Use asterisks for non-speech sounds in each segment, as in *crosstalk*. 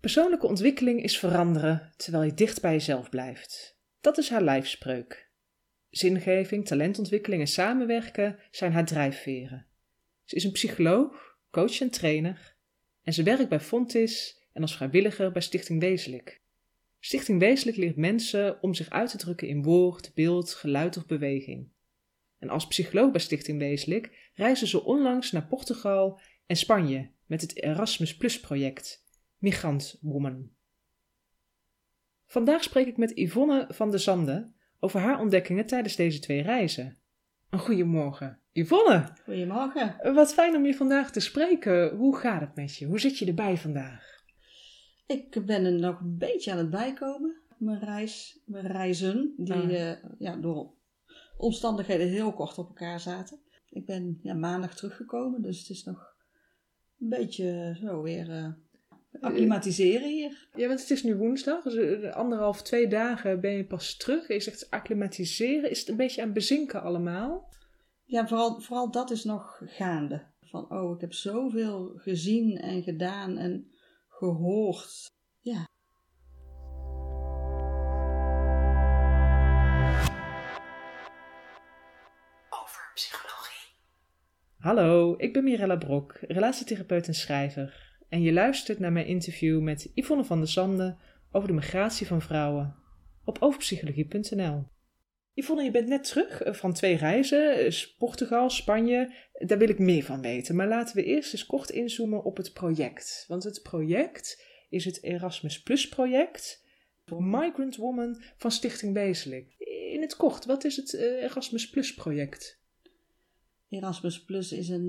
Persoonlijke ontwikkeling is veranderen terwijl je dicht bij jezelf blijft. Dat is haar lijfspreuk. Zingeving, talentontwikkeling en samenwerken zijn haar drijfveren. Ze is een psycholoog, coach en trainer en ze werkt bij Fontis en als vrijwilliger bij Stichting Wezenlijk. Stichting Wezenlijk leert mensen om zich uit te drukken in woord, beeld, geluid of beweging. En als psycholoog bij Stichting Wezenlijk reizen ze onlangs naar Portugal en Spanje met het Erasmus Plus project Migrant Woman. Vandaag spreek ik met Yvonne van de Zande over haar ontdekkingen tijdens deze twee reizen. Een goedemorgen, Yvonne. Goedemorgen. Wat fijn om je vandaag te spreken. Hoe gaat het met je? Hoe zit je erbij vandaag? Ik ben er nog een beetje aan het bijkomen. Mijn reis, mijn reizen, die Ah. eh, ja, door omstandigheden heel kort op elkaar zaten. Ik ben ja, maandag teruggekomen, dus het is nog een beetje zo weer eh acclimatiseren hier. Ja, want het is nu woensdag, dus eh, anderhalf, twee dagen ben je pas terug. Je zegt acclimatiseren. Is het een beetje aan bezinken allemaal? Ja, vooral, vooral dat is nog gaande. Van, oh, ik heb zoveel gezien en gedaan en gehoord. Ja, over psychologie. Hallo, ik ben Mirella Brok, relatietherapeut en schrijver. En je luistert naar mijn interview met Yvonne van der Zande over de migratie van vrouwen op overpsychologie.nl. Yvonne, je bent net terug eh, van twee reizen, eh, Portugal, Spanje. Daar wil ik meer van weten. Maar laten we eerst eens kort inzoomen op het project. Want het project is het Erasmus Plus project Migrant Woman van Stichting Wezenlijk. In het kort, wat is het eh, Erasmus Plus project? Erasmus Plus is een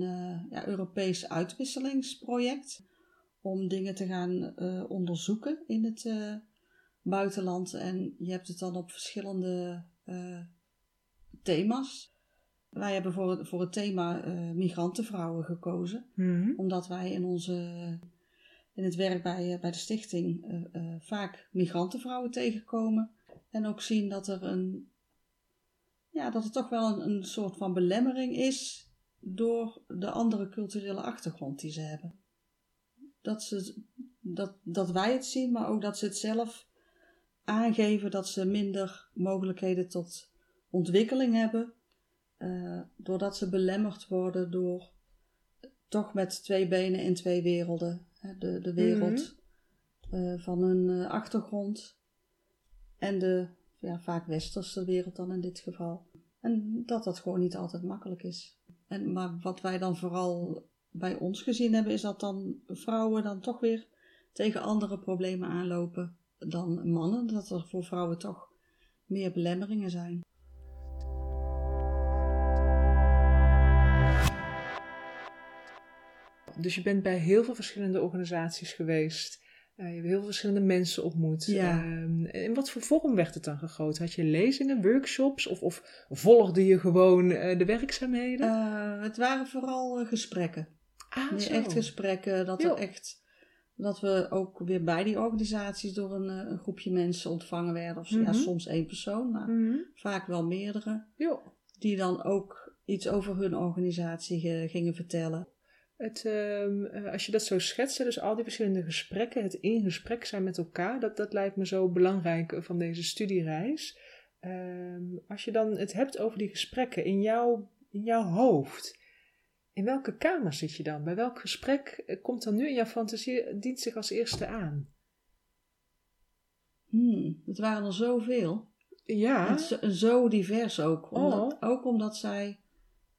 ja, Europees uitwisselingsproject om dingen te gaan eh, onderzoeken in het eh, buitenland. En je hebt het dan op verschillende eh, thema's. Wij hebben voor het, voor het thema migrantenvrouwen gekozen, Mhm. omdat wij in, onze, in het werk bij, bij de stichting vaak migrantenvrouwen tegenkomen. En ook zien dat er een ja, dat het toch wel een, een soort van belemmering is door de andere culturele achtergrond die ze hebben. Dat, ze, dat, dat wij het zien, maar ook dat ze het zelf aangeven dat ze minder mogelijkheden tot ontwikkeling hebben, eh, doordat ze belemmerd worden door toch met twee benen in twee werelden. De, de wereld eh, van hun eh, achtergrond en de ja, vaak westerse wereld dan in dit geval. En dat dat gewoon niet altijd makkelijk is. En, maar wat wij dan vooral bij ons gezien hebben, is dat dan vrouwen dan toch weer tegen andere problemen aanlopen dan mannen. Dat er voor vrouwen toch meer belemmeringen zijn. Dus je bent bij heel veel verschillende organisaties geweest. Eh, je hebt heel veel verschillende mensen ontmoet. Ja. Ehm, in wat voor vorm werd het dan gegoten? Had je lezingen, workshops of, of volgde je gewoon eh, de werkzaamheden? Eh, het waren vooral gesprekken. Ah, echt gesprekken. Dat, er echt, dat we ook weer bij die organisaties door een, eh, een groepje mensen ontvangen werden. Of ja, Mhm. soms één persoon, maar Mhm. vaak wel meerdere. Jo. Die dan ook iets over hun organisatie ge- gingen vertellen. Het, ehm, eh, als je dat zo schetst, dus al die verschillende gesprekken, het in gesprek zijn met elkaar, dat, dat lijkt me zo belangrijk eh, van deze studiereis. Ehm, als je dan het hebt over die gesprekken in jouw, in jouw hoofd, in welke kamer zit je dan? Bij welk gesprek eh, komt dan nu in jouw fantasie, dient zich als eerste aan? Hmm, het waren er zoveel. Ja, En zo, divers ook. Omdat, Oh. Ook omdat zij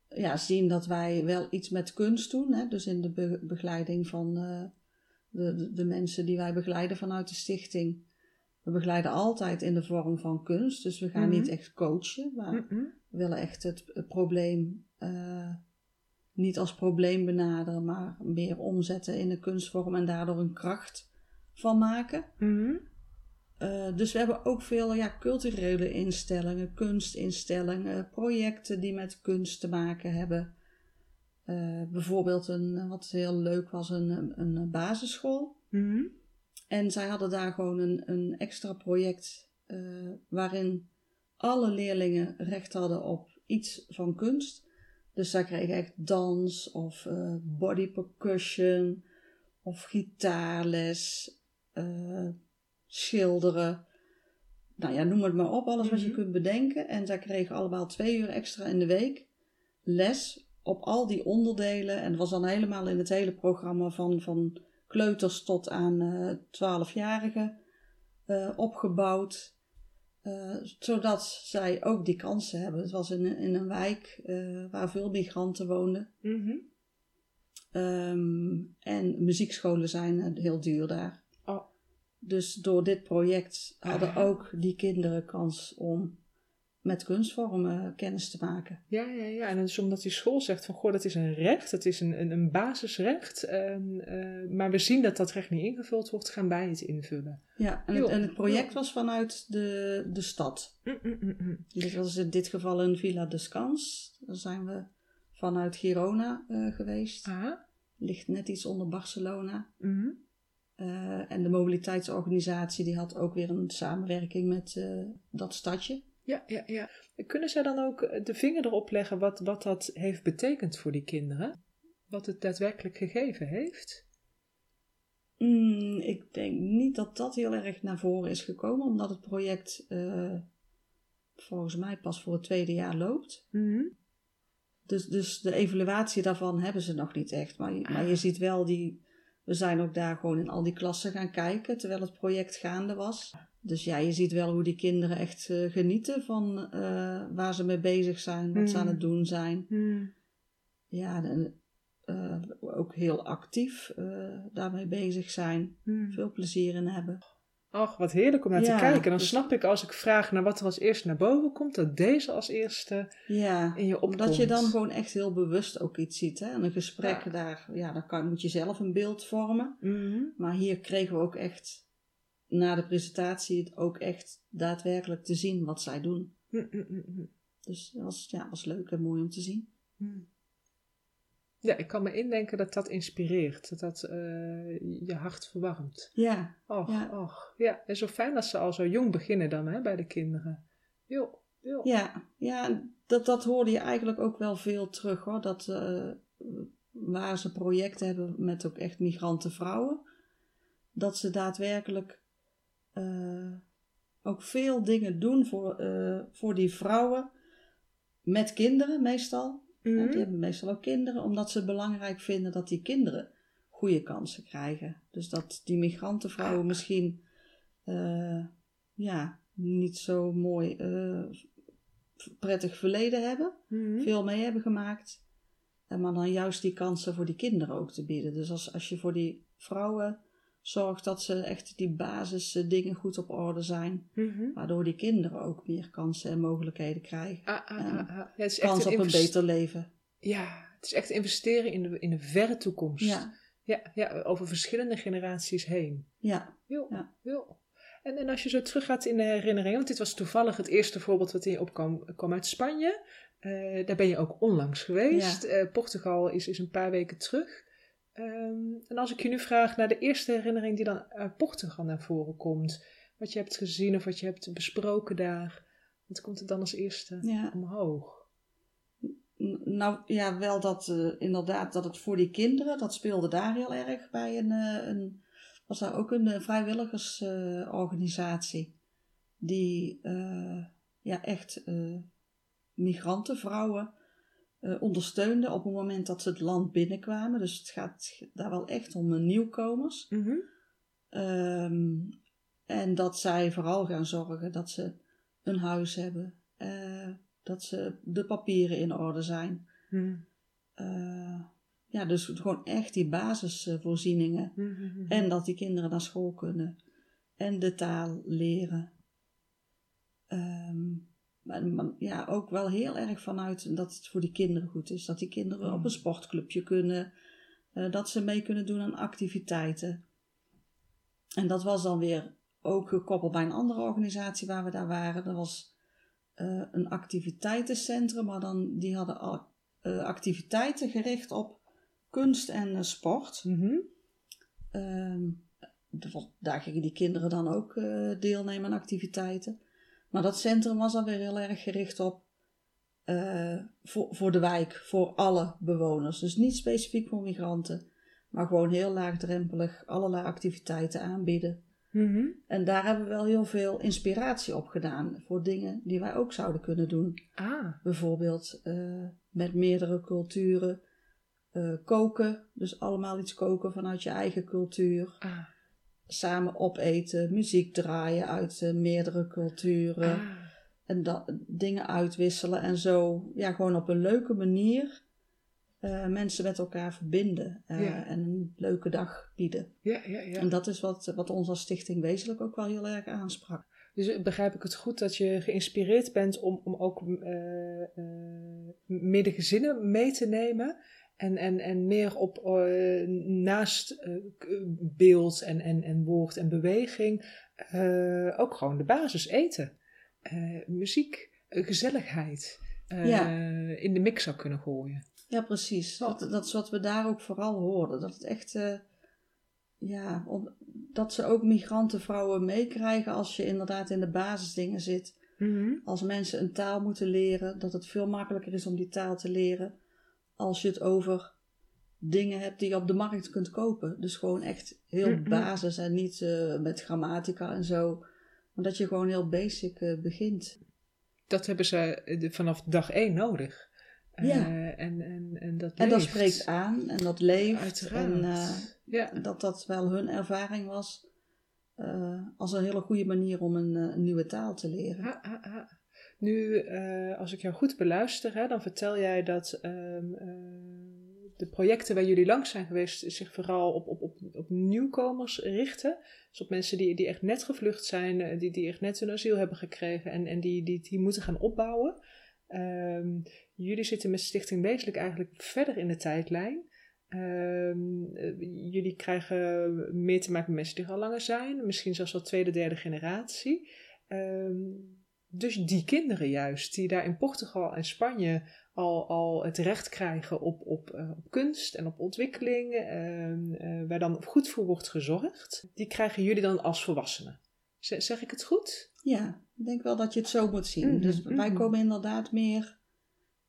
ja, zien dat wij wel iets met kunst doen. Hè? Dus in de be- begeleiding van eh, de, de, de mensen die wij begeleiden vanuit de stichting. We begeleiden altijd in de vorm van kunst. Dus we gaan Mhm. niet echt coachen. Maar Mhm. we willen echt het, het probleem eh, niet als probleem benaderen. Maar meer omzetten in een kunstvorm en daardoor een kracht van maken. Mhm. Eh, dus we hebben ook veel ja, culturele instellingen, kunstinstellingen, projecten die met kunst te maken hebben. Eh, bijvoorbeeld een, wat heel leuk was, een, een basisschool. Mhm. En zij hadden daar gewoon een, een extra project eh, waarin alle leerlingen recht hadden op iets van kunst. Dus zij kregen echt dans of eh, body percussion of gitaarles. eh, schilderen. Nou ja, noem het maar op, alles wat je Mhm. kunt bedenken. En zij kregen allemaal twee uur extra in de week les op al die onderdelen. En dat was dan helemaal in het hele programma van, van kleuters tot aan eh 12-jarigen eh, opgebouwd. Eh, zodat zij ook die kansen hebben. Het was in, een- in een wijk eh, waar veel migranten woonden. Mhm. Ehm, en muziekscholen zijn eh, heel duur daar. Oh. Dus door dit project hadden Ah. ook die kinderen kans om met kunstvormen kennis te maken. Ja, ja, ja. En dus omdat die school zegt van, goh, dat is een recht, het is een, een, een basisrecht. eh, maar we zien dat dat recht niet ingevuld wordt, gaan wij het invullen. Ja, en het, en het project was vanuit de, de stad. Mm, mm, mm, mm. Dit was in dit geval een Villa de Scans. Daar zijn we vanuit Girona eh, geweest. Ah. Ligt net iets onder Barcelona. mhm. Eh, en de mobiliteitsorganisatie die had ook weer een samenwerking met eh, dat stadje. Ja, ja, ja. Kunnen zij dan ook eh, de vinger erop leggen wat, wat dat heeft betekend voor die kinderen? Wat het daadwerkelijk gegeven heeft? Mm, ik denk niet dat dat heel erg naar voren is gekomen, omdat het project eh, volgens mij pas voor het tweede jaar loopt. Mhm. Dus, dus de evaluatie daarvan hebben ze nog niet echt. Maar, maar je ziet wel die. We zijn ook daar gewoon in al die klassen gaan kijken terwijl het project gaande was. Dus ja, je ziet wel hoe die kinderen echt eh, genieten van eh, waar ze mee bezig zijn, wat ze aan Mm. het doen zijn. Mm. Ja, en, eh, ook heel actief daarmee bezig zijn. Mm. Veel plezier in hebben. Ach, wat heerlijk om naar Ja, te kijken. Dan dus- snap ik als ik vraag naar wat er als eerste naar boven komt, dat deze als eerste Ja, in je opkomt. omdat je dan gewoon echt heel bewust ook iets ziet. Hè? En een gesprek Ja. daar, ja, dan kan, moet je zelf een beeld vormen. Mhm. Maar hier kregen we ook echt, na de presentatie, het ook echt daadwerkelijk te zien wat zij doen. Mm, mm, mm, mm. Dus dat was, ja, was leuk en mooi om te zien. Mm. Ja, ik kan me indenken dat dat inspireert, dat dat eh, je hart verwarmt. Ja, Och, Ja. och. Ja, en zo fijn dat ze al zo jong beginnen dan hè, bij de kinderen. Jo, jo. ja, ja dat, dat hoorde je eigenlijk ook wel veel terug hoor. Dat eh, waar ze projecten hebben met ook echt migrantenvrouwen, dat ze daadwerkelijk eh, ook veel dingen doen voor, eh, voor die vrouwen met kinderen meestal. Mhm. Die hebben meestal ook kinderen, omdat ze het belangrijk vinden dat die kinderen goede kansen krijgen. Dus dat die migrantenvrouwen misschien eh, ja, niet zo mooi prettig verleden hebben, Mhm. veel mee hebben gemaakt. En maar dan juist die kansen voor die kinderen ook te bieden. Dus als, als je voor die vrouwen zorgt dat ze echt die basis eh, goed op orde zijn, Mhm. waardoor die kinderen ook meer kansen en mogelijkheden krijgen. Ah, ah, Ja. ah, ah. Ja, het is echt Kans op een beter leven. Ja, het is echt investeren in de, in de verre toekomst. Ja, Ja, ja, over verschillende generaties heen. ja. Jo, Ja. jo. En, en als je zo teruggaat in de herinneringen, want dit was toevallig het eerste voorbeeld wat in je opkwam, kwam uit Spanje. Eh, daar ben je ook onlangs geweest. Eh, Portugal is, is een paar weken terug. Ehm, en als ik je nu vraag naar de eerste herinnering die dan uit Portugal naar voren komt, wat je hebt gezien of wat je hebt besproken daar, wat komt er dan als eerste ja. omhoog? Nou ja, wel dat eh, inderdaad dat het voor die kinderen, dat speelde daar heel erg bij een, eh, een was daar ook een eh, vrijwilligersorganisatie die ja echt migranten, vrouwen eh, ondersteunde op het moment dat ze het land binnenkwamen. Dus het gaat daar wel echt om eh, nieuwkomers. Mhm. Ehm, en dat zij vooral gaan zorgen dat ze een huis hebben, eh, dat ze de papieren in orde zijn. Mhm. Ja, dus gewoon echt die basisvoorzieningen. Mhm. En dat die kinderen naar school kunnen. En de taal leren. Ehm, maar, ja, ook wel heel erg vanuit dat het voor die kinderen goed is. Dat die kinderen Mm. op een sportclubje kunnen. eh, dat ze mee kunnen doen aan activiteiten. En dat was dan weer ook gekoppeld bij een andere organisatie waar we daar waren. Dat was eh, een activiteitencentrum, maar dan, die hadden al, eh, activiteiten gericht op kunst en sport. Mhm. Ehm, daar gingen die kinderen dan ook deelnemen aan activiteiten. Maar dat centrum was dan weer heel erg gericht op eh, voor, voor de wijk, voor alle bewoners. Dus niet specifiek voor migranten, maar gewoon heel laagdrempelig allerlei activiteiten aanbieden. Mhm. En daar hebben we wel heel veel inspiratie op gedaan voor dingen die wij ook zouden kunnen doen. Ah, Bijvoorbeeld eh, met meerdere culturen eh, koken, dus allemaal iets koken vanuit je eigen cultuur. ah, Samen opeten, muziek draaien uit eh, meerdere culturen. ah. En dat, dingen uitwisselen en zo, ja, gewoon op een leuke manier eh, mensen met elkaar verbinden eh, Ja. en een leuke dag bieden. Ja, ja, ja. En dat is wat, wat ons als stichting wezenlijk ook wel heel erg aansprak. Dus begrijp ik het goed dat je geïnspireerd bent om, om ook eh, eh, meer de gezinnen mee te nemen? En, en, en meer op eh, naast eh, beeld en, en, en woord en beweging eh, ook gewoon de basis eten. Muziek, gezelligheid Ja. in de mix zou kunnen gooien. Ja, precies. Dat, dat is wat we daar ook vooral hoorden. Dat het echt, ja, om, dat ze ook migrantenvrouwen meekrijgen als je inderdaad in de basisdingen zit. Als mensen een taal moeten leren, dat het veel makkelijker is om die taal te leren als je het over dingen hebt die je op de markt kunt kopen. Dus gewoon echt heel Mhm. basis en niet eh, met grammatica en zo. Maar dat je gewoon heel basic eh, begint. Dat hebben ze eh, vanaf dag één nodig. Ja. en, en, en dat En dat spreekt aan en dat leeft. Uiteraard. En ja. dat dat wel hun ervaring was als een hele goede manier om een, een nieuwe taal te leren. Ha, ha, ha. Nu, eh, als ik jou goed beluister, hè, dan vertel jij dat ehm, eh, de projecten waar jullie langs zijn geweest zich vooral op, op, op, op nieuwkomers richten. Dus op mensen die, die echt net gevlucht zijn, eh, die, die echt net hun asiel hebben gekregen en, en die, die, die moeten gaan opbouwen. Ehm, jullie zitten met Stichting Wezenlijk eigenlijk verder in de tijdlijn. Ehm, eh, jullie krijgen meer te maken met mensen die er al langer zijn, misschien zelfs al tweede, derde generatie. Dus die kinderen juist, die daar in Portugal en Spanje al, al het recht krijgen op, op, eh, op kunst en op ontwikkeling, ehm, eh, waar dan goed voor wordt gezorgd, die krijgen jullie dan als volwassenen. Z- zeg ik het goed? Ja, ik denk wel dat je het zo moet zien. Mhm, dus wij mhm. komen inderdaad meer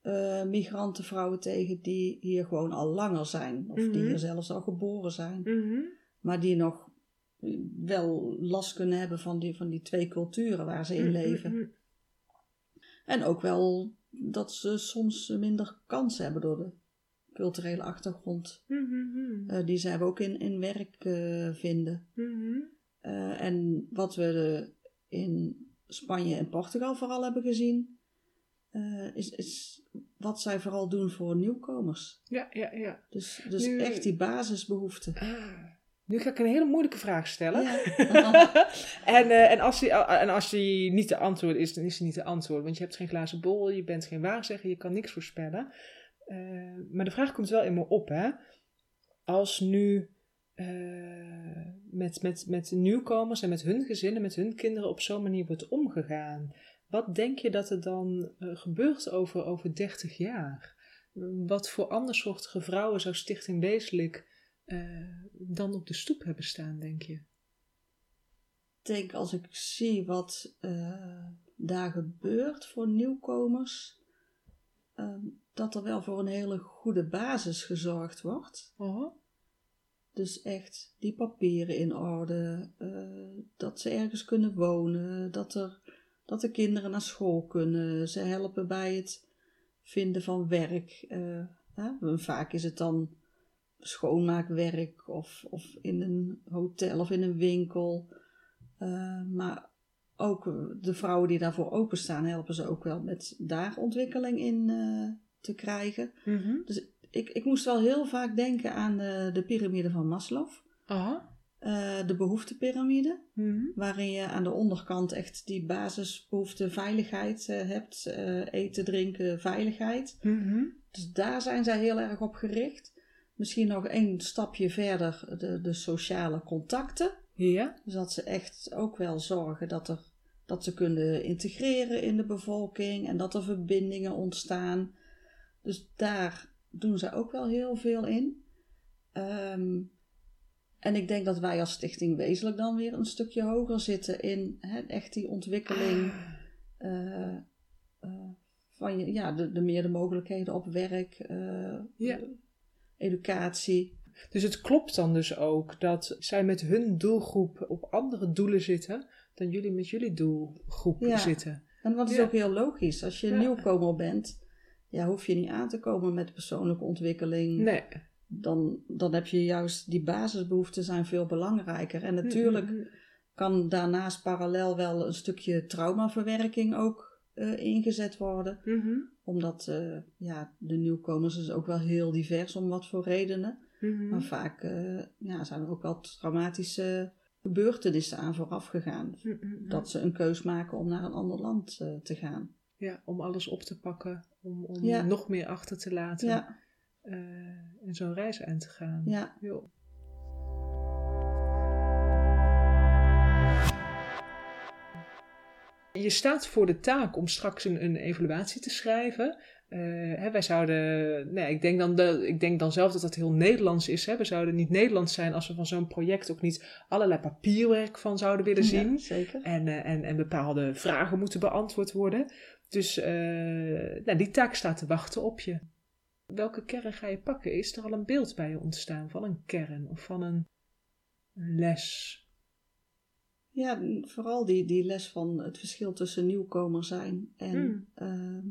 eh, migrantenvrouwen tegen die hier gewoon al langer zijn. Of die Mhm. hier zelfs al geboren zijn. Maar die nog wel last kunnen hebben van die, van die twee culturen waar ze in Mhm, leven. mhm. En ook wel dat ze soms minder kansen hebben door de culturele achtergrond. Eh, die ze ook in, in werk eh, vinden. Eh, en wat we in Spanje en Portugal vooral hebben gezien, is, is wat zij vooral doen voor nieuwkomers. Ja, ja, ja. Dus, dus Nu- echt die basisbehoeften. Ah, nu ga ik een hele moeilijke vraag stellen. Ja. *laughs* en, eh, en, als die, en als die niet te antwoorden is, dan is die niet te antwoorden. Want je hebt geen glazen bol, je bent geen waarzegger, je kan niks voorspellen. Eh, maar de vraag komt wel in me op, hè. Als nu eh, met, met, met nieuwkomers en met hun gezinnen, met hun kinderen op zo'n manier wordt omgegaan. Wat denk je dat er dan eh, gebeurt over, over 30 jaar? Wat voor andersoortige vrouwen zou Stichting Wezenlijk eh, dan op de stoep hebben staan, denk je? Ik denk als ik zie wat eh, daar gebeurt voor nieuwkomers, eh, dat er wel voor een hele goede basis gezorgd wordt. Oh. Dus echt die papieren in orde, eh, dat ze ergens kunnen wonen, dat, er, dat de kinderen naar school kunnen. Ze helpen bij het vinden van werk. hè. Vaak is het dan schoonmaakwerk of, of in een hotel of in een winkel. Eh, maar ook eh, de vrouwen die daarvoor openstaan, helpen ze ook wel met daar ontwikkeling in eh, te krijgen. Mhm. Dus ik, ik moest wel heel vaak denken aan de, de piramide van Maslow. Aha. Eh, de behoeftepiramide, Mhm. waarin je aan de onderkant echt die basisbehoefte veiligheid hebt. eten, drinken, veiligheid. Mhm. Dus daar zijn zij heel erg op gericht. Misschien nog één stapje verder de, de sociale contacten. Ja. Dus dat ze echt ook wel zorgen dat, er, dat ze kunnen integreren in de bevolking en dat er verbindingen ontstaan. Dus daar doen ze ook wel heel veel in. Ehm, en ik denk dat wij als stichting wezenlijk dan weer een stukje hoger zitten in echt die ontwikkeling Ah. eh, eh, van je, ja, de, de meer de mogelijkheden op werk, eh, Ja. Educatie. Dus het klopt dan dus ook dat zij met hun doelgroep op andere doelen zitten dan jullie met jullie doelgroep Ja. zitten. En wat is Ja. ook heel logisch. Als je Ja. nieuwkomer bent, ja, hoef je niet aan te komen met persoonlijke ontwikkeling. Nee. Dan, dan heb je juist die basisbehoeften zijn veel belangrijker. En natuurlijk Mhm. kan daarnaast parallel wel een stukje traumaverwerking ook eh, ingezet worden. Mhm. Omdat eh, ja, de nieuwkomers is ook wel heel divers om wat voor redenen. Mhm. Maar vaak eh, ja, zijn er ook wel traumatische gebeurtenissen aan vooraf gegaan. Mhm. Dat ze een keus maken om naar een ander land te gaan. Ja, om alles op te pakken, om, om Ja. nog meer achter te laten Ja, en zo'n reis aan te gaan. ja. Jo. Je staat voor de taak om straks een, een evaluatie te schrijven. Eh, hè, wij zouden, nee, ik, denk dan de, ik denk dan zelf dat dat heel Nederlands is. Hè? We zouden niet Nederlands zijn als we van zo'n project ook niet allerlei papierwerk van zouden willen zien. Ja, zeker. En, eh, en, en bepaalde vragen moeten beantwoord worden. Dus eh, nou, die taak staat te wachten op je. Welke kern ga je pakken? Is er al een beeld bij je ontstaan van een kern of van een, een les? Ja, vooral die, die les van het verschil tussen nieuwkomer zijn en, Mm. ehm,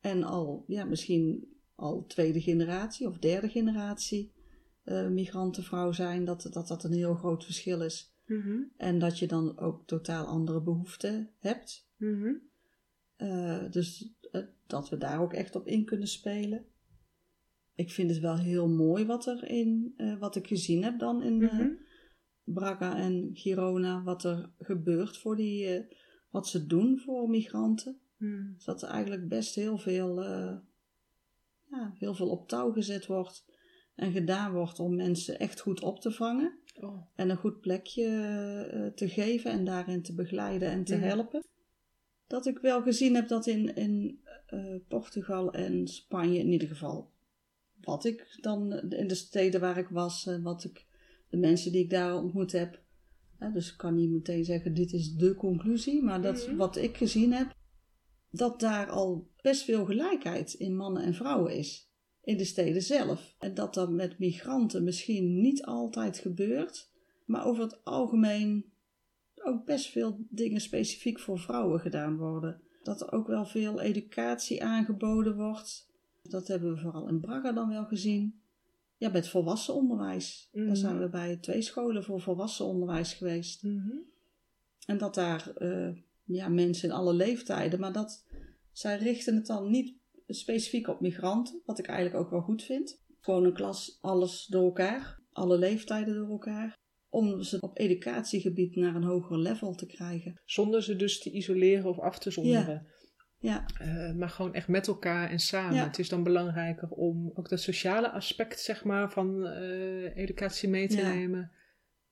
en al, ja, misschien al tweede generatie of derde generatie eh, migrantenvrouw zijn, dat, dat dat een heel groot verschil is. Mhm, En dat je dan ook totaal andere behoeften hebt. mhm, Eh, dus eh, dat we daar ook echt op in kunnen spelen. Ik vind het wel heel mooi wat er in, wat ik gezien heb dan in mhm. Braga en Girona, wat er gebeurt voor die, eh, wat ze doen voor migranten. Mhm. Dus dat er eigenlijk best heel veel, eh, ja, heel veel op touw gezet wordt en gedaan wordt om mensen echt goed op te vangen. Oh, En een goed plekje eh, te geven en daarin te begeleiden en te helpen. Dat ik wel gezien heb dat in, in Portugal en Spanje in ieder geval. Wat ik dan in de steden waar ik was en wat ik, de mensen die ik daar ontmoet heb. Hè, dus ik kan niet meteen zeggen dit is de conclusie. Maar dat Mhm. wat ik gezien heb. Dat daar al best veel gelijkheid in mannen en vrouwen is. In de steden zelf. En dat dat met migranten misschien niet altijd gebeurt. Maar over het algemeen ook best veel dingen specifiek voor vrouwen gedaan worden. Dat er ook wel veel educatie aangeboden wordt. Dat hebben we vooral in Braga dan wel gezien. Ja, met volwassen onderwijs. Mhm. Daar zijn we bij twee scholen voor volwassen onderwijs geweest. mhm. En dat daar eh, ja, mensen in alle leeftijden, maar dat zij richten het dan niet specifiek op migranten, wat ik eigenlijk ook wel goed vind. Gewoon een klas, alles door elkaar, alle leeftijden door elkaar. Om ze op educatiegebied naar een hoger level te krijgen. Zonder ze dus te isoleren of af te zonderen. Ja, Eh, maar gewoon echt met elkaar en samen. Ja. Het is dan belangrijker om ook dat sociale aspect zeg maar, van eh, educatie mee te Ja. nemen.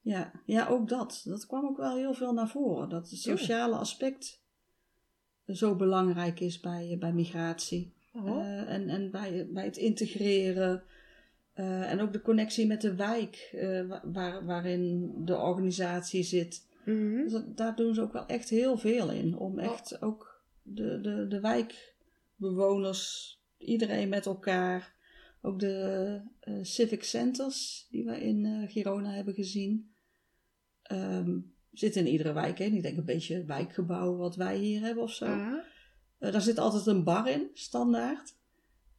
ja, ja, ook dat. Dat kwam ook wel heel veel naar voren. Dat het sociale aspect zo belangrijk is bij, bij migratie. Oh. Eh, en en bij, bij het integreren. en ook de connectie met de wijk wa- waar, waarin de organisatie zit. Mhm. Dus dat- daar doen ze ook wel echt heel veel in. Om echt ook de, de, de wijkbewoners, iedereen met elkaar. Ook de eh, civic centers die we in eh, Girona hebben gezien. ehm, zitten in iedere wijk. Hè? Ik denk een beetje het wijkgebouw wat wij hier hebben of zo. Eh, daar zit altijd een bar in, standaard.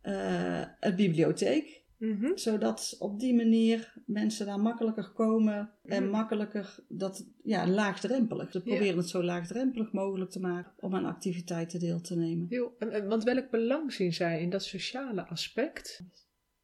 Een bibliotheek. Mhm. Zodat op die manier mensen daar makkelijker komen. En Mm. makkelijker, dat, ja, laagdrempelig. Ze Ja. proberen het zo laagdrempelig mogelijk te maken om aan activiteiten deel te nemen. Jo, want welk belang zien zij in dat sociale aspect?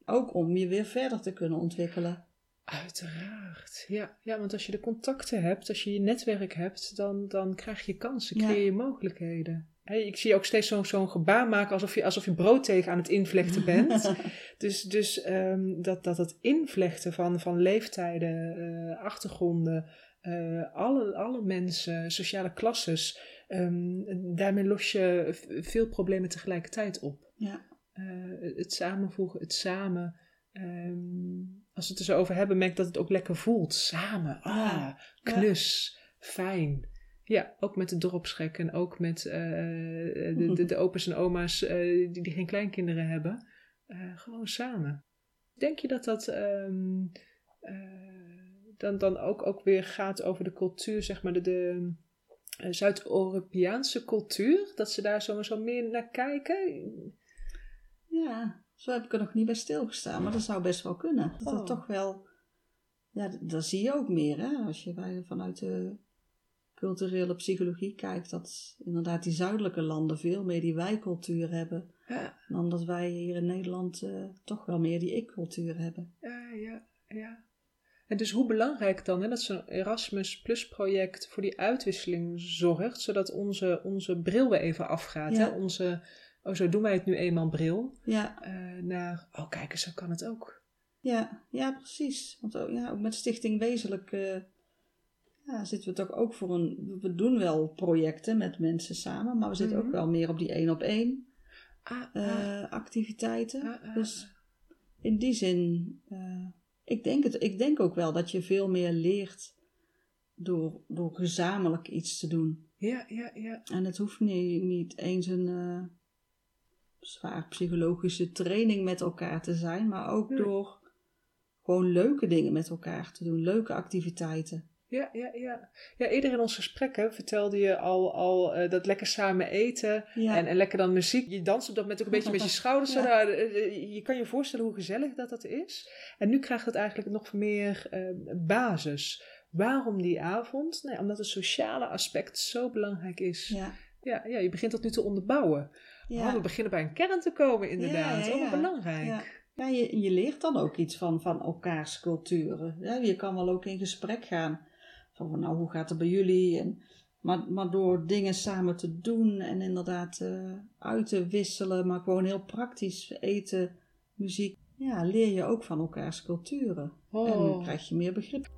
Ook om je weer verder te kunnen ontwikkelen. Uiteraard, ja. Ja, want als je de contacten hebt, als je je netwerk hebt, dan, dan krijg je kansen, creëer je mogelijkheden. Hé, ik zie je ook steeds zo'n zo'n gebaar maken alsof je, alsof je broodteeg aan het invlechten bent. *laughs* dus dus ehm, dat, dat het invlechten van, van leeftijden, eh, achtergronden, eh, alle, alle mensen, sociale klasses, ehm, daarmee los je veel problemen tegelijkertijd op. ja, Eh, het samenvoegen, het samen. ehm, als we het er zo over hebben, merk ik dat het ook lekker voelt. Samen. Ah, Ja, knus. Fijn. Ja, ook met de dorpsgek en ook met eh, de, de, de *laughs* opa's en oma's eh, die, die geen kleinkinderen hebben. Eh, gewoon samen. Denk je dat dat ehm, eh, dan, dan ook, ook weer gaat over de cultuur, zeg maar, de, de eh, Zuid-Europese cultuur? Dat ze daar sowieso meer naar kijken? Ja, zo heb ik er nog niet bij stilgestaan, maar dat zou best wel kunnen. Dat Oh. toch wel, ja, dat zie je ook meer, hè, als je bij, vanuit de culturele psychologie kijkt, dat inderdaad die zuidelijke landen veel meer die wij-cultuur hebben, Ja, dan dat wij hier in Nederland eh, toch wel meer die ik-cultuur hebben. ja, ja. ja. En dus hoe belangrijk dan hè, dat zo'n Erasmus Plus project voor die uitwisseling zorgt, zodat onze, onze bril weer even afgaat. Ja. Hè? Onze, oh zo doen wij het nu eenmaal bril, Ja, eh, naar, oh kijk eens, zo kan het ook. ja, ja, precies. Want ook, ja, ook met Stichting Wezenlijk eh, ja, zitten we toch ook voor een, we doen wel projecten met mensen samen, maar we zitten Mhm. ook wel meer op die één op één. Ah, activiteiten. ah, ah, Dus in die zin, eh, ik, denk het, ik denk ook wel dat je veel meer leert door, door gezamenlijk iets te doen. Ja, ja, ja. En het hoeft niet, niet eens een eh, zwaar psychologische training met elkaar te zijn, maar ook Nee. door gewoon leuke dingen met elkaar te doen, leuke activiteiten. Ja, ja, ja. Ja, eerder in ons gesprekken vertelde je al, al eh, dat lekker samen eten Ja, en, en lekker dan muziek. Je danst op dat moment ook een beetje met je *laughs* schouders. zo Ja. daar. Eh, eh, Je kan je voorstellen hoe gezellig dat dat is. En nu krijgt het eigenlijk nog meer basis. Waarom die avond? Nee, omdat het sociale aspect zo belangrijk is. ja, Ja, ja, je begint dat nu te onderbouwen. ja. Oh, we beginnen bij een kern te komen inderdaad. Ja, ja, Oh, belangrijk. Ja. Ja, je, je leert dan ook iets van, van elkaars culturen. Ja, je kan wel ook in gesprek gaan. Van, nou, hoe gaat het bij jullie? En, maar, maar door dingen samen te doen en inderdaad eh, uit te wisselen, maar gewoon heel praktisch eten, muziek. Ja, leer je ook van elkaars culturen. En dan Oh. krijg je meer begrip.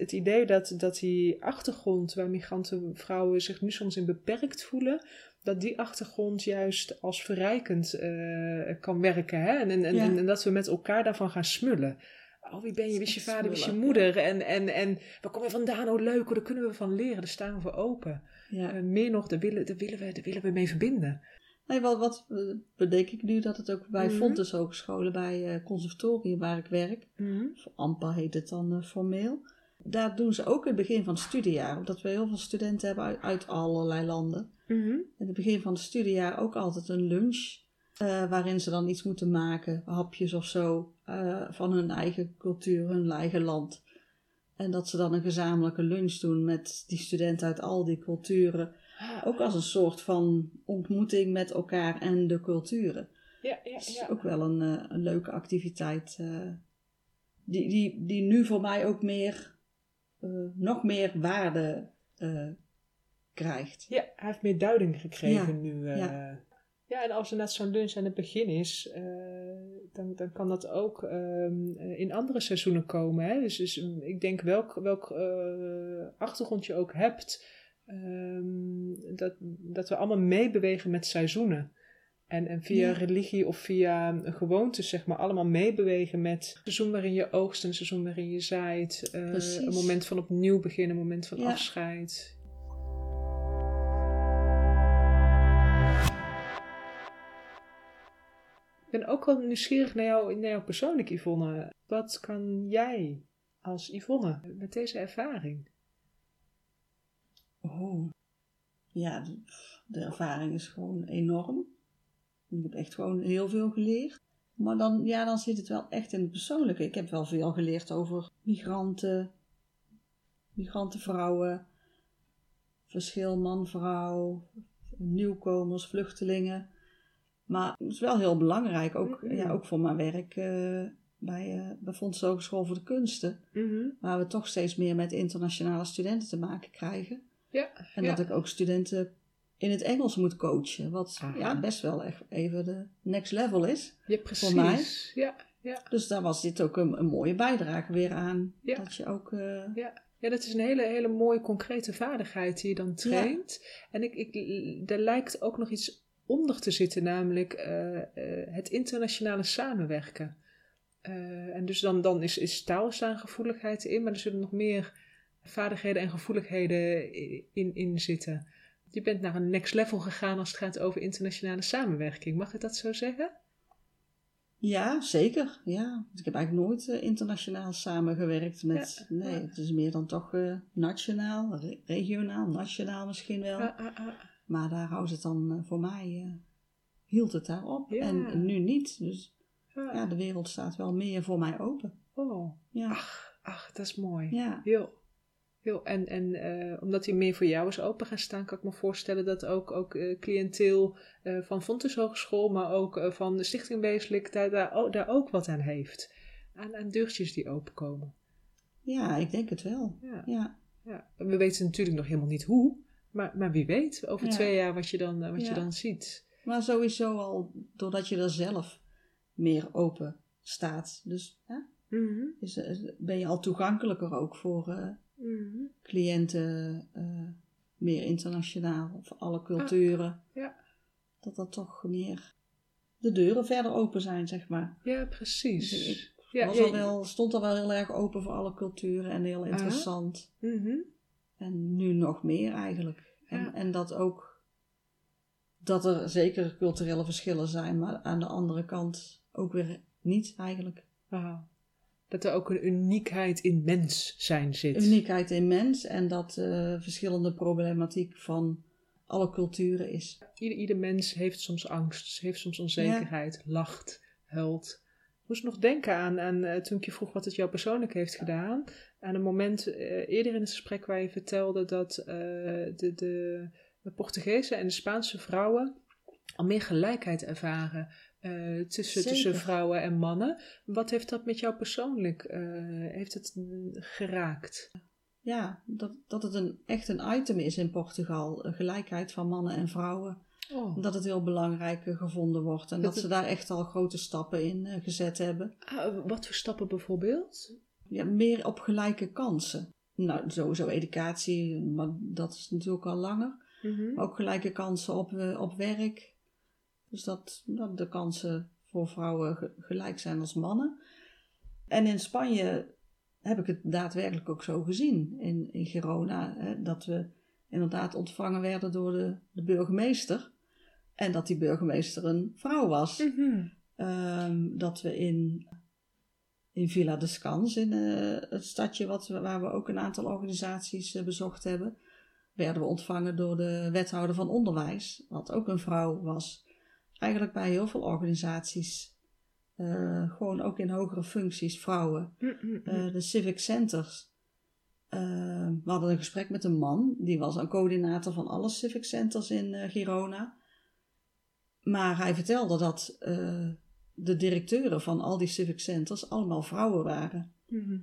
Het idee dat, dat die achtergrond waar migrantenvrouwen zich nu soms in beperkt voelen, dat die achtergrond juist als verrijkend eh, kan werken. Hè? En, en, en, Ja. en, dat we met elkaar daarvan gaan smullen. Oh, wie ben je? Wie is je vader? Wie is je moeder? En, en, en waar kom je vandaan? Oh, leuk. Oh, daar kunnen we van leren. Daar staan we voor open. Ja. Eh, meer nog, daar willen, daar, willen we, daar willen we mee verbinden. Nee, wat, wat eh, bedenk ik nu dat het ook bij Mhm. Fontes Hogescholen, bij eh conservatorium waar ik werk, of AMPA heet het dan formeel. Daar doen ze ook in het begin van het studiejaar, omdat we heel veel studenten hebben uit, uit allerlei landen. Mhm. In het begin van het studiejaar ook altijd een lunch, eh, waarin ze dan iets moeten maken, hapjes of zo, eh, van hun eigen cultuur, hun eigen land. En dat ze dan een gezamenlijke lunch doen met die studenten uit al die culturen. Ook als een soort van ontmoeting met elkaar en de culturen. Ja, ja, Dat is ja. ook wel een, eh, een leuke activiteit. die, die, die nu voor mij ook meer, eh, nog meer waarde eh, krijgt. Ja, hij heeft meer duiding gekregen Ja, nu. eh. ja. ja. en als er net zo'n lunch aan het begin is, dan, dan kan dat ook ehm, eh, in andere seizoenen komen. Hè? Dus, dus mm, ik denk welk, welk achtergrond je ook hebt, ehm, dat, dat we allemaal meebewegen met seizoenen. En, en via Ja. religie of via een gewoonte, zeg maar, allemaal meebewegen met seizoen waarin je oogst, een seizoen waarin je zaait. eh, een moment van opnieuw beginnen, een moment van Ja. afscheid. Ik ben ook wel nieuwsgierig naar jou, naar jou persoonlijk, Yvonne. Wat kan jij als Yvonne met deze ervaring? Oh. Ja, de, de ervaring is gewoon enorm. Ik heb echt gewoon heel veel geleerd. Maar dan, ja, dan zit het wel echt in het persoonlijke. Ik heb wel veel geleerd over migranten, migrantenvrouwen, verschil man-vrouw, nieuwkomers, vluchtelingen. Maar het is wel heel belangrijk, ook, Mhm. ja, ook voor mijn werk eh, bij, eh bij Fonds Hogeschool voor de Kunsten. Waar we toch steeds meer met internationale studenten te maken krijgen. Ja, En ja. dat ik ook studenten in het Engels moet coachen. Wat Aha. ja, best wel echt even de next level is. Ja, precies. mij. Ja, ja. Dus daar was dit ook een, een mooie bijdrage weer aan. Ja. Dat je ook... eh, Ja, dat is een hele, hele mooie concrete vaardigheid die je dan traint. En ik, ik, er lijkt ook nog iets onder te zitten, namelijk eh, eh, het internationale samenwerken. En dus dan, dan is, is taalstaangevoeligheid in, maar er zullen nog meer vaardigheden en gevoeligheden in, in zitten. Je bent naar een next level gegaan als het gaat over internationale samenwerking. Mag ik dat zo zeggen? Ja, zeker. Ja. Ik heb eigenlijk nooit eh, internationaal samengewerkt met. Ja, nee, ja. het is meer dan toch eh, nationaal, re- regionaal, nationaal misschien wel. Ah, ah, ah. Maar daar houdt het dan eh, voor mij. hield het daar op. En nu niet. Dus ja, de wereld staat wel meer voor mij open. Oh, Ja. ach, dat is mooi. Ja. Heel. Heel. En, en eh, omdat hij meer voor jou is open gaan staan, kan ik me voorstellen dat ook, ook eh, cliënteel eh, van Fontes Hogeschool, maar ook van de Stichting Weeselijk, daar, daar, ook- daar ook wat aan heeft. Aan, aan deurtjes die openkomen. ja, ik denk het wel. Ja. Ja. We weten natuurlijk nog helemaal niet hoe, maar, maar wie weet over Ja. twee jaar wat je dan, wat je dan ziet. Maar sowieso al doordat je er zelf meer open staat. Dus hè, Mhm. is, ben je al toegankelijker ook voor Mhm. cliënten, eh, meer internationaal, voor alle culturen. ja. Dat dat toch meer de deuren verder open zijn, zeg maar. Ja, precies. Dus ik ja, Was ja, al wel, stond al wel heel erg open voor alle culturen en heel interessant. Mhm. En nu nog meer eigenlijk. En, en dat ook, dat er zeker culturele verschillen zijn, maar aan de andere kant ook weer niet eigenlijk. Dat er ook een uniekheid in mens zijn zit. Uniekheid in mens en dat eh, verschillende problematiek van alle culturen is. Ieder, ieder mens heeft soms angst, heeft soms onzekerheid, lacht, huilt. Ik moest nog denken aan, aan eh, toen ik je vroeg wat het jou persoonlijk heeft gedaan. Aan een moment eh, eerder in het gesprek waar je vertelde dat de, de, de Portugese en de Spaanse vrouwen al meer gelijkheid ervaren eh, tussen, Zeker. tussen vrouwen en mannen. Wat heeft dat met jou persoonlijk eh, heeft het mm, geraakt? Ja, dat, dat het een, echt een item is in Portugal, een gelijkheid van mannen en vrouwen. Oh. Dat het heel belangrijk eh, gevonden wordt en Dat dat ze daar echt al grote stappen in eh, gezet hebben. Ah, wat voor stappen bijvoorbeeld? Ja, meer op gelijke kansen. Nou, sowieso educatie, maar dat is natuurlijk al langer. Mhm. Ook gelijke kansen op, eh, op werk. Dus dat, dat de kansen voor vrouwen ge- gelijk zijn als mannen. En in Spanje heb ik het daadwerkelijk ook zo gezien. In, in Girona. Hè, dat we inderdaad ontvangen werden door de, de burgemeester. En dat die burgemeester een vrouw was. Mhm. Ehm, dat we in, in Villa de Scans, in eh, het stadje wat, waar we ook een aantal organisaties eh, bezocht hebben, werden we ontvangen door de wethouder van onderwijs, wat ook een vrouw was. Eigenlijk bij heel veel organisaties, eh, gewoon ook in hogere functies, vrouwen. Mhm. Eh, de civic centers. Eh, we hadden een gesprek met een man, die was een coördinator van alle civic centers in Girona. Maar hij vertelde dat de directeuren van al die civic centers allemaal vrouwen waren. Mhm.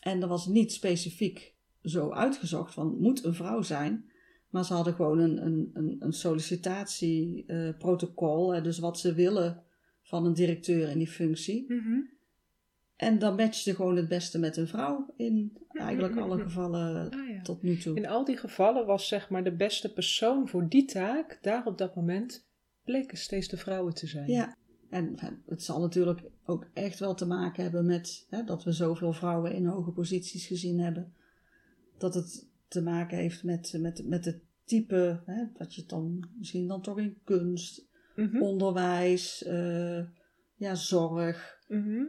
En dat was niet specifiek zo uitgezocht van moet een vrouw zijn. Maar ze hadden gewoon een, een, een, sollicitatieprotocol. dus wat ze willen van een directeur in die functie. Mhm. En dan matchte gewoon het beste met een vrouw in eigenlijk alle gevallen Ah, ja. tot nu toe. In al die gevallen was zeg maar de beste persoon voor die taak, daar op dat moment, bleken steeds de vrouwen te zijn. Ja, en het zal natuurlijk ook echt wel te maken hebben met hè, dat we zoveel vrouwen in hoge posities gezien hebben. Dat het te maken heeft met, met, met het type, hè, dat je dan misschien dan toch in kunst, Mhm. onderwijs, eh, ja, zorg. Mhm.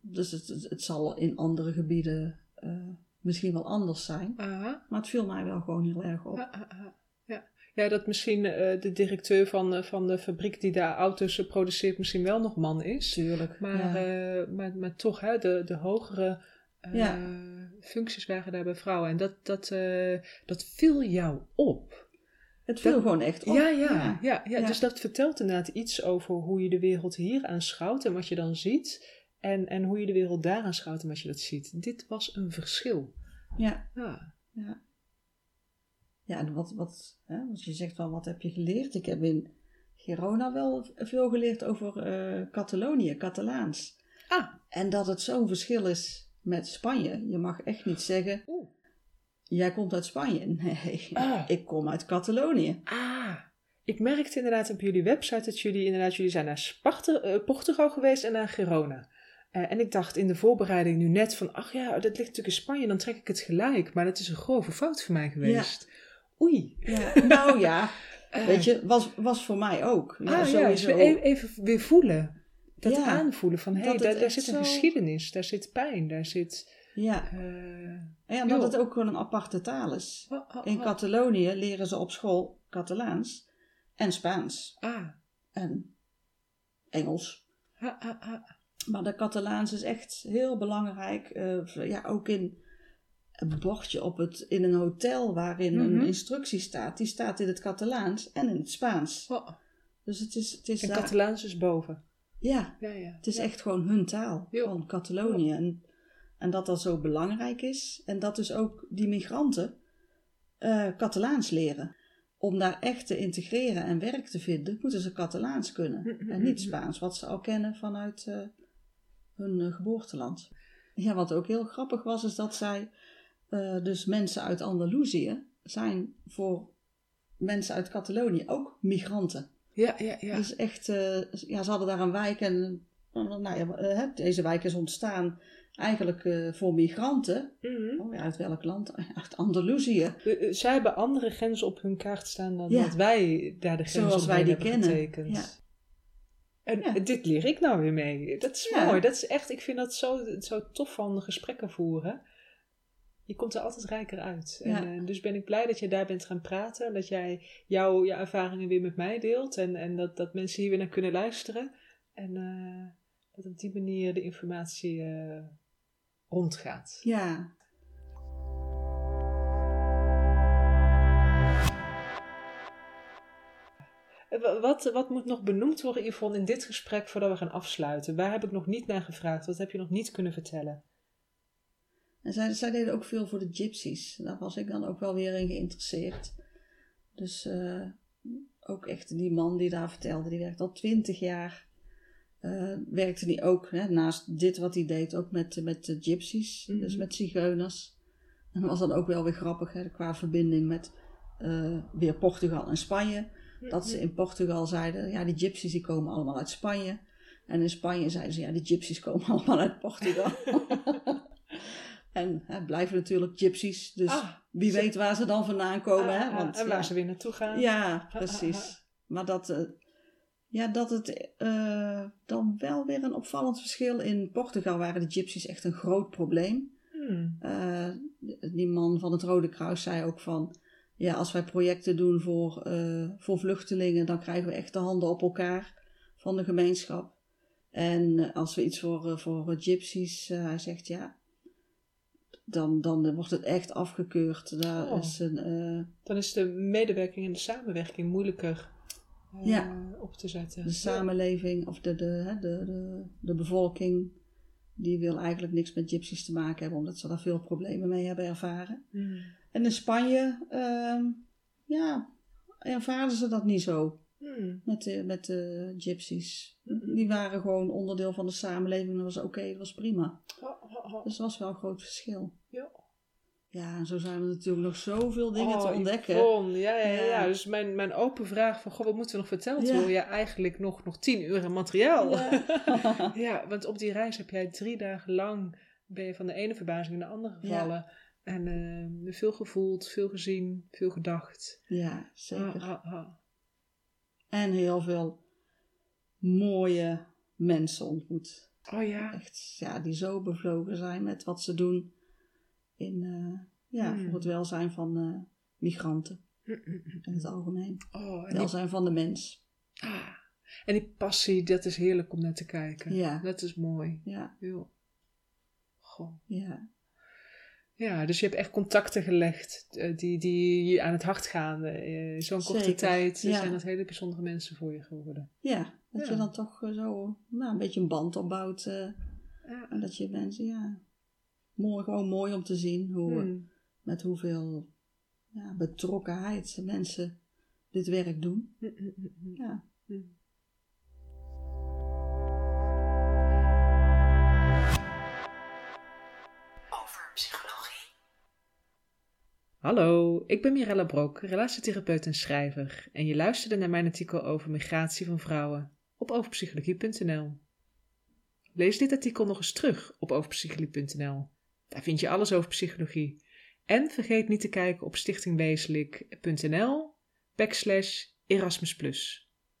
Dus het, het, het zal in andere gebieden eh, misschien wel anders zijn. Aha. Maar het viel mij wel gewoon heel erg op. Ah, ah, ah. Ja. ja, dat misschien eh, de directeur van, van de fabriek die daar auto's produceert misschien wel nog man is. Tuurlijk. Maar, ja. maar, maar toch, hè, de, de hogere Ja. functies waren daar bij vrouwen. En dat, dat, eh, dat viel jou op. het viel dat- gewoon echt op. Ja, ja, ja, ja, Ja. Dus dat vertelt inderdaad iets over hoe je de wereld hier aanschouwt en wat je dan ziet. En, en hoe je de wereld daar aanschouwt en wat je dat ziet. Dit was een verschil. ja. Ja. Ja, ja en wat, wat, hè, als je zegt van wat heb je geleerd? Ik heb in Girona wel veel geleerd over eh, Catalonië, Catalaans. Ah, En dat het zo'n verschil is met Spanje. Je mag echt niet zeggen, Oeh. jij komt uit Spanje. *laughs* Nee, Ah. ik kom uit Catalonië. ah. Ik merkte inderdaad op jullie website dat jullie inderdaad, jullie zijn naar Sparta, eh, Portugal geweest en naar Girona. Eh, en ik dacht in de voorbereiding nu net van, ach ja, dat ligt natuurlijk in Spanje, dan trek ik het gelijk. Maar dat is een grove fout voor mij geweest. Oei. Ja, nou ja, *laughs* Eh, weet je, was, was voor mij ook. Ja, ah, ja, dus sowieso. even, even weer voelen. Dat Ja, aanvoelen van, hé, hey, daar, zit een zo- geschiedenis, daar zit pijn, daar zit... Ja, eh, en dat joh. het ook gewoon een aparte taal is. oh, oh, In oh. Catalonië leren ze op school Catalaans en Spaans Ah, en Engels. ah, ah, ah. Maar de Catalaans is echt heel belangrijk. eh, ja, ook in een bordje op het, in een hotel waarin Mhm. een instructie staat. Die staat in het Catalaans en in het Spaans. Oh, Dus het is, het is en daar- Catalaans is boven. Ja, Ja, ja. het is echt gewoon hun taal van Catalonië. En, en dat dat zo belangrijk is. En dat dus ook die migranten eh, Catalaans leren. Om daar echt te integreren en werk te vinden, moeten ze Catalaans kunnen. Mhm, En niet Spaans, wat ze al kennen vanuit eh, hun eh, geboorteland. Ja, wat ook heel grappig was, is dat zij, dus mensen uit Andalusië, zijn voor mensen uit Catalonië ook migranten. Ja, ja, ja. Dus echt, eh, ja, ze hadden daar een wijk en nou ja, eh, deze wijk is ontstaan eigenlijk eh, voor migranten. Mhm. Oh, ja, uit welk land? *laughs* Uit Andalusië. Zij hebben andere grenzen op hun kaart staan dan Ja. dat wij daar de grenzen Zoals wij die kennen. getekend. Ja. En Ja. dit leer ik nou weer mee. Dat is mooi. Dat is echt, ik vind dat zo, zo tof van gesprekken voeren. Je komt er altijd rijker uit. Ja. En, eh, dus ben ik blij dat je daar bent gaan praten. Dat jij jouw je ervaringen weer met mij deelt. En, en dat, dat mensen hier weer naar kunnen luisteren. En eh, dat op die manier de informatie eh, rondgaat. Ja. Wa- Wat, wat moet nog benoemd worden, Yvonne, in dit gesprek voordat we gaan afsluiten? Waar heb ik nog niet naar gevraagd? Wat heb je nog niet kunnen vertellen? En zij, zij deden ook veel voor de gypsies. Daar was ik dan ook wel weer in geïnteresseerd. Dus eh, ook echt die man die daar vertelde, die werkt al twintig jaar. eh, werkte die ook, hè, naast dit wat hij deed, ook met, met de gypsies, Mhm. dus met zigeuners. En dat was dan ook wel weer grappig, hè, qua verbinding met eh, weer Portugal en Spanje. Dat ze in Portugal zeiden, ja, die gypsies die komen allemaal uit Spanje. En in Spanje zeiden ze, ja, die gypsies komen *laughs* allemaal uit Portugal. *laughs* en hè, blijven natuurlijk gypsies, dus Ah, wie weet waar ze dan vandaan komen. Ah, hè? ah, Want, en waar ja, ze weer naartoe gaan. ja, ah, ah. precies. Maar dat, eh, ja, dat het eh, dan wel weer een opvallend verschil. In Portugal waren de gypsies echt een groot probleem. Hmm. Eh, die man van het Rode Kruis zei ook van... Ja, als wij projecten doen voor, voor vluchtelingen... dan krijgen we echt de handen op elkaar van de gemeenschap. En als we iets voor, voor gypsies... hij zegt ja... Dan, dan wordt het echt afgekeurd. Daar Oh. is een... eh, Dan is de medewerking en de samenwerking moeilijker eh, Ja. op te zetten. de samenleving of de, de, de, de, de bevolking... die wil eigenlijk niks met gypsies te maken hebben... omdat ze daar veel problemen mee hebben ervaren. Hmm. En in Spanje, ehm, ja, ervaren ze dat niet zo Hmm. met de, met de gypsies. Mhm. Die waren gewoon onderdeel van de samenleving. Dat was oké, dat was prima. Dus dat was wel een groot verschil. Ja. Ja, en zo zijn er natuurlijk nog zoveel dingen te Oh, ontdekken. Yvonne, ja, ja, ja, Ja. Dus mijn, mijn open vraag van, goh, wat moeten we nog verteld Ja. worden? Ja, eigenlijk nog, nog tien uur aan materiaal. Ja. *laughs* Ja, want op die reis heb jij drie dagen lang, ben je van de ene verbazing in de andere gevallen. En eh, veel gevoeld, veel gezien, veel gedacht. ja, zeker. Ah, ah, ah. En heel veel mooie mensen ontmoet. Oh ja. Echt, ja, die zo bevlogen zijn met wat ze doen in, eh, ja, Hmm. voor het welzijn van eh, migranten in het algemeen. Oh, en die, Welzijn van de mens. ah, en die passie, dat is heerlijk om naar te kijken. Ja. Dat is mooi. Ja, Ja. Goh. ja, Ja, dus je hebt echt contacten gelegd eh, die, die je aan het hart gaan. Eh, Zo'n korte tijd ja. zijn dat hele bijzondere mensen voor je geworden. ja. Dat Ja. je dan toch eh, zo nou, een beetje een band opbouwt. Ja. en dat je mensen, ja, mooi, gewoon mooi om te zien hoe, Hmm. met hoeveel ja, betrokkenheid mensen dit werk doen. Mm, mm, mm, mm. Ja. Hallo, ik ben Mirella Brok, relatietherapeut en schrijver. En je luisterde naar mijn artikel over migratie van vrouwen op overpsychologie.nl. Lees dit artikel nog eens terug op overpsychologie.nl. Daar vind je alles over psychologie. En vergeet niet te kijken op stichtingwezenlijk.nl backslash Erasmus+.